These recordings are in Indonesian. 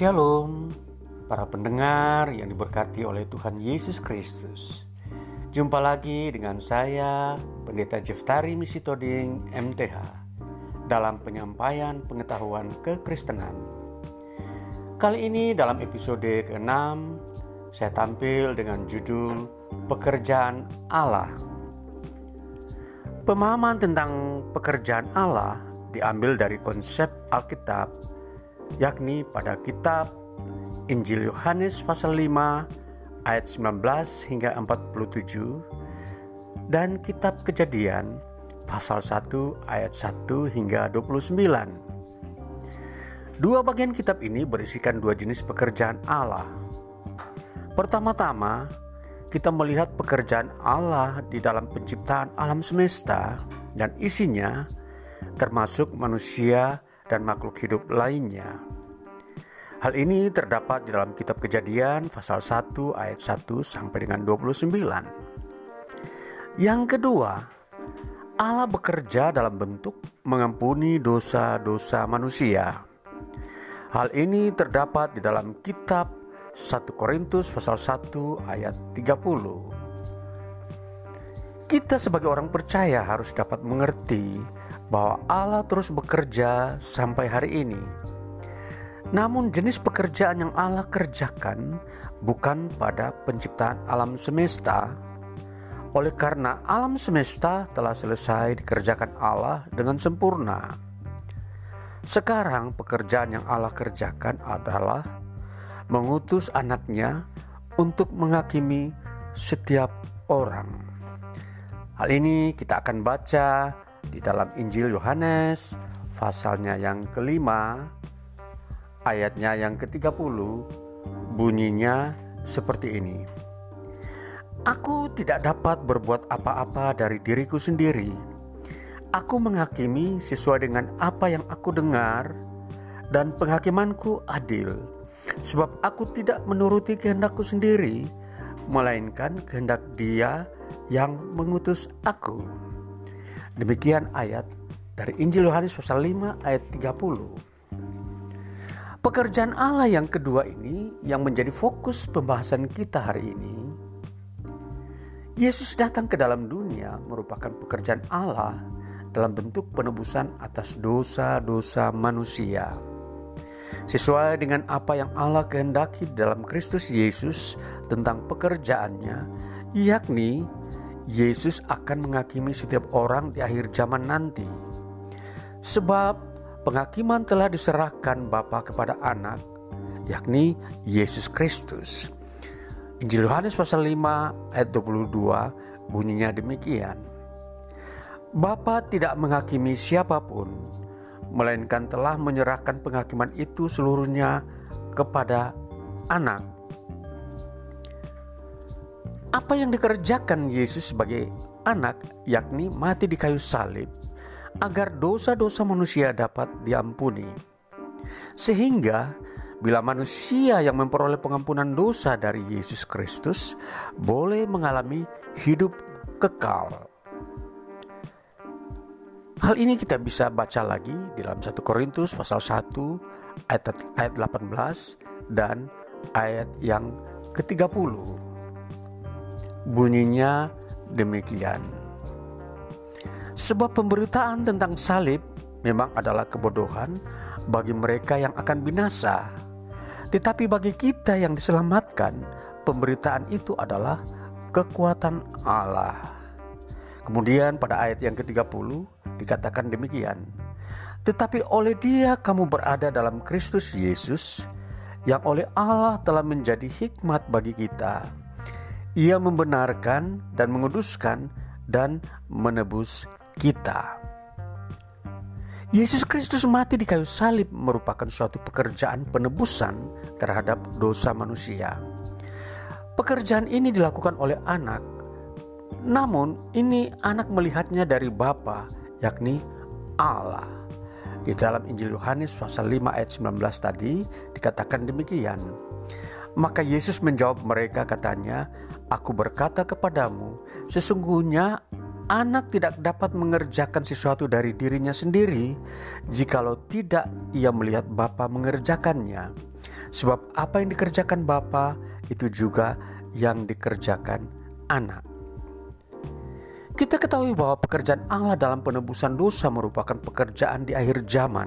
Shalom, para pendengar yang diberkati oleh Tuhan Yesus Kristus. Jumpa lagi dengan saya, Pendeta Jeftari Misi Toding MTH, dalam penyampaian pengetahuan kekristenan. Kali ini dalam episode ke-6, saya tampil dengan judul Pekerjaan Allah. Pemahaman tentang pekerjaan Allah diambil dari konsep Alkitab yakni pada kitab Injil Yohanes pasal 5 ayat 19 hingga 47 dan kitab Kejadian pasal 1 ayat 1 hingga 29. Dua bagian kitab ini berisikan dua jenis pekerjaan Allah. Pertama-tama, kita melihat pekerjaan Allah di dalam penciptaan alam semesta dan isinya termasuk manusia dan makhluk hidup lainnya. Hal ini terdapat di dalam kitab Kejadian pasal 1 ayat 1 sampai dengan 29. Yang kedua, Allah bekerja dalam bentuk mengampuni dosa-dosa manusia. Hal ini terdapat di dalam kitab 1 Korintus pasal 1 ayat 30. Kita sebagai orang percaya harus dapat mengerti bahwa Allah terus bekerja sampai hari ini. Namun jenis pekerjaan yang Allah kerjakan bukan pada penciptaan alam semesta. Oleh karena alam semesta telah selesai dikerjakan Allah dengan sempurna. Sekarang pekerjaan yang Allah kerjakan adalah mengutus anaknya untuk menghakimi setiap orang. Hal ini kita akan baca di dalam Injil Yohanes pasalnya yang kelima ayatnya yang ke-30 bunyinya seperti ini. Aku tidak dapat berbuat apa-apa dari diriku sendiri. Aku menghakimi sesuai dengan apa yang aku dengar dan penghakimanku adil. Sebab aku tidak menuruti kehendakku sendiri melainkan kehendak Dia yang mengutus aku. Demikian ayat dari Injil Yohanes pasal 5 ayat 30. Pekerjaan Allah yang kedua ini yang menjadi fokus pembahasan kita hari ini. Yesus datang ke dalam dunia merupakan pekerjaan Allah dalam bentuk penebusan atas dosa-dosa manusia. Sesuai dengan apa yang Allah kehendaki dalam Kristus Yesus tentang pekerjaannya, yakni Yesus akan menghakimi setiap orang di akhir zaman nanti. Sebab penghakiman telah diserahkan Bapa kepada anak, yakni Yesus Kristus. Injil Yohanes pasal 5 ayat 22 bunyinya demikian. Bapa tidak menghakimi siapa pun, melainkan telah menyerahkan penghakiman itu seluruhnya kepada anak apa yang dikerjakan Yesus sebagai anak, yakni mati di kayu salib, agar dosa-dosa manusia dapat diampuni. Sehingga, bila manusia yang memperoleh pengampunan dosa dari Yesus Kristus boleh mengalami hidup kekal. Hal ini kita bisa baca lagi di dalam 1 Korintus pasal 1 ayat, ayat 18 dan ayat yang ke-30. Bunyinya demikian. Sebab pemberitaan tentang salib memang adalah kebodohan bagi mereka yang akan binasa. Tetapi bagi kita yang diselamatkan, pemberitaan itu adalah kekuatan Allah. Kemudian pada ayat yang ke-30 dikatakan demikian. Tetapi oleh dia kamu berada dalam Kristus Yesus yang oleh Allah telah menjadi hikmat bagi kita ia membenarkan dan menguduskan dan menebus kita. Yesus Kristus mati di kayu salib merupakan suatu pekerjaan penebusan terhadap dosa manusia. Pekerjaan ini dilakukan oleh anak, namun ini anak melihatnya dari Bapa, yakni Allah. Di dalam Injil Yohanes pasal 5 ayat 19 tadi dikatakan demikian. Maka Yesus menjawab mereka katanya, Aku berkata kepadamu, sesungguhnya anak tidak dapat mengerjakan sesuatu dari dirinya sendiri jikalau tidak ia melihat Bapa mengerjakannya. Sebab apa yang dikerjakan Bapa itu juga yang dikerjakan anak. Kita ketahui bahwa pekerjaan Allah dalam penebusan dosa merupakan pekerjaan di akhir zaman.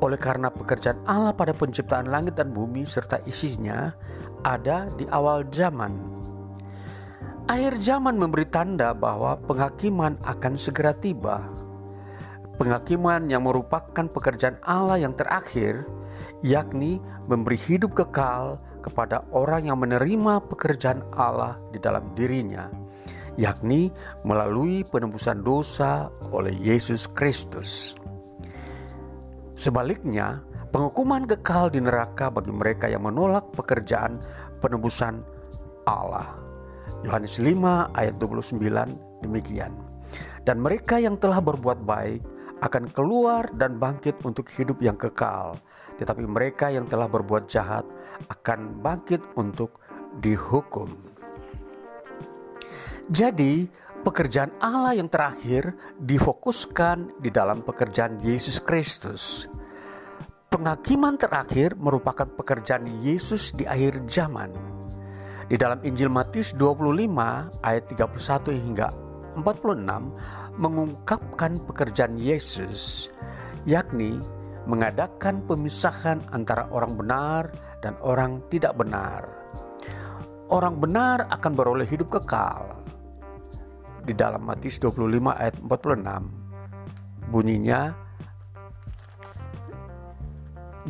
Oleh karena pekerjaan Allah pada penciptaan langit dan bumi serta isinya ada di awal zaman. Akhir zaman memberi tanda bahwa penghakiman akan segera tiba. Penghakiman yang merupakan pekerjaan Allah yang terakhir, yakni memberi hidup kekal kepada orang yang menerima pekerjaan Allah di dalam dirinya, yakni melalui penebusan dosa oleh Yesus Kristus. Sebaliknya, penghukuman kekal di neraka bagi mereka yang menolak pekerjaan penebusan Allah. Yohanes 5 ayat 29 demikian. Dan mereka yang telah berbuat baik akan keluar dan bangkit untuk hidup yang kekal. Tetapi mereka yang telah berbuat jahat akan bangkit untuk dihukum. Jadi, pekerjaan Allah yang terakhir difokuskan di dalam pekerjaan Yesus Kristus. Penghakiman terakhir merupakan pekerjaan Yesus di akhir zaman. Di dalam Injil Matius 25 ayat 31 hingga 46 mengungkapkan pekerjaan Yesus, yakni mengadakan pemisahan antara orang benar dan orang tidak benar. Orang benar akan beroleh hidup kekal. Di dalam Matius 25 ayat 46 bunyinya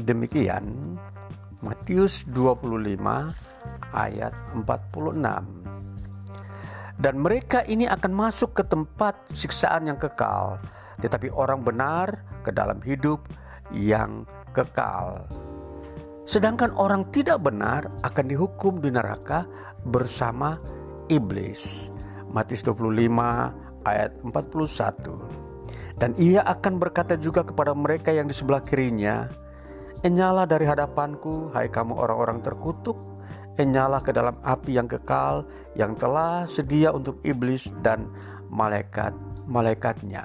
demikian Matius 25 ayat 46 dan mereka ini akan masuk ke tempat siksaan yang kekal, tetapi orang benar ke dalam hidup yang kekal. Sedangkan orang tidak benar akan dihukum di neraka bersama iblis. Matius 25 ayat 41. Dan ia akan berkata juga kepada mereka yang di sebelah kirinya, Enyala dari hadapanku, hai kamu orang-orang terkutuk, Enyala ke dalam api yang kekal yang telah sedia untuk iblis dan malaikat-malaikatnya.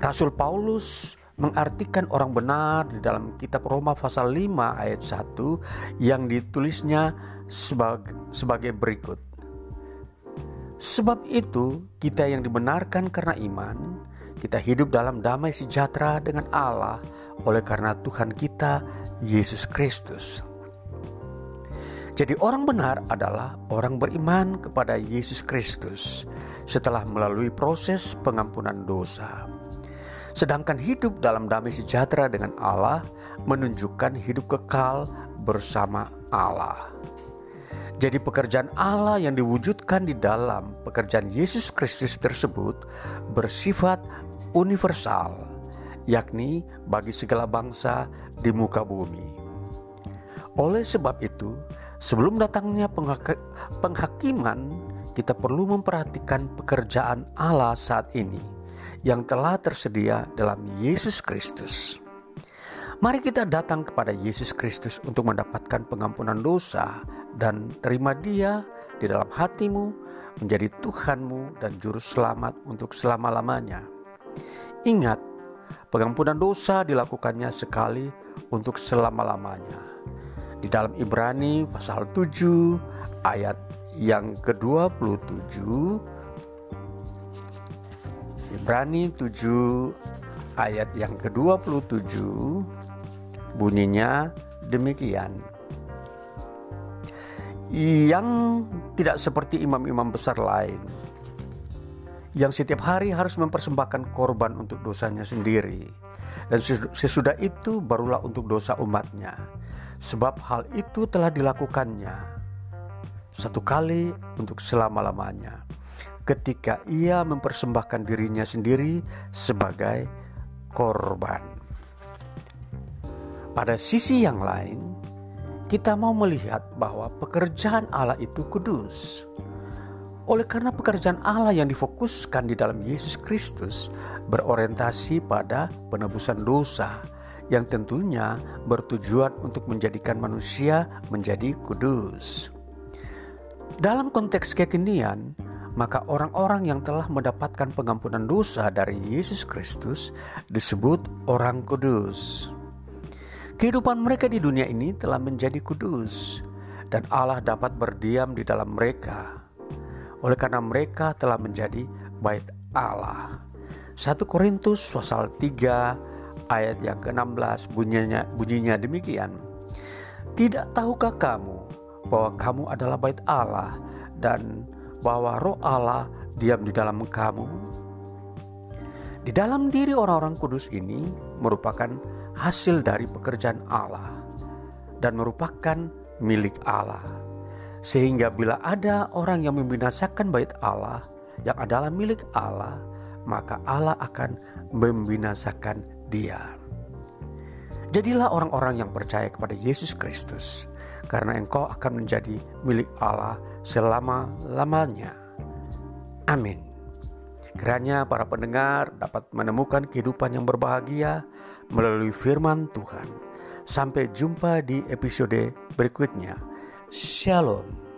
Rasul Paulus mengartikan orang benar di dalam kitab Roma pasal 5 ayat 1 yang ditulisnya sebagai berikut. Sebab itu kita yang dibenarkan karena iman, kita hidup dalam damai sejahtera dengan Allah oleh karena Tuhan kita Yesus Kristus. Jadi orang benar adalah orang beriman kepada Yesus Kristus setelah melalui proses pengampunan dosa. Sedangkan hidup dalam damai sejahtera dengan Allah menunjukkan hidup kekal bersama Allah. Jadi pekerjaan Allah yang diwujudkan di dalam pekerjaan Yesus Kristus tersebut bersifat universal, yakni bagi segala bangsa di muka bumi. Oleh sebab itu, Sebelum datangnya penghakiman, kita perlu memperhatikan pekerjaan Allah saat ini yang telah tersedia dalam Yesus Kristus. Mari kita datang kepada Yesus Kristus untuk mendapatkan pengampunan dosa dan terima Dia di dalam hatimu menjadi Tuhanmu dan Juru Selamat untuk selama-lamanya. Ingat, pengampunan dosa dilakukannya sekali untuk selama-lamanya di dalam Ibrani pasal 7 ayat yang ke-27 Ibrani 7 ayat yang ke-27 bunyinya demikian. Yang tidak seperti imam-imam besar lain yang setiap hari harus mempersembahkan korban untuk dosanya sendiri. Dan sesudah itu barulah untuk dosa umatnya sebab hal itu telah dilakukannya satu kali untuk selama-lamanya ketika ia mempersembahkan dirinya sendiri sebagai korban. Pada sisi yang lain, kita mau melihat bahwa pekerjaan Allah itu kudus. Oleh karena pekerjaan Allah yang difokuskan di dalam Yesus Kristus berorientasi pada penebusan dosa, yang tentunya bertujuan untuk menjadikan manusia menjadi kudus. Dalam konteks kekinian, maka orang-orang yang telah mendapatkan pengampunan dosa dari Yesus Kristus disebut orang kudus. Kehidupan mereka di dunia ini telah menjadi kudus, dan Allah dapat berdiam di dalam mereka. Oleh karena mereka telah menjadi bait Allah. 1 Korintus pasal 3 ayat yang ke-16 bunyinya, bunyinya demikian. Tidak tahukah kamu bahwa kamu adalah bait Allah dan bahwa roh Allah diam di dalam kamu? Di dalam diri orang-orang kudus ini merupakan hasil dari pekerjaan Allah dan merupakan milik Allah. Sehingga bila ada orang yang membinasakan bait Allah yang adalah milik Allah, maka Allah akan membinasakan dia. Jadilah orang-orang yang percaya kepada Yesus Kristus, karena engkau akan menjadi milik Allah selama-lamanya. Amin. Kiranya para pendengar dapat menemukan kehidupan yang berbahagia melalui firman Tuhan. Sampai jumpa di episode berikutnya. Shalom.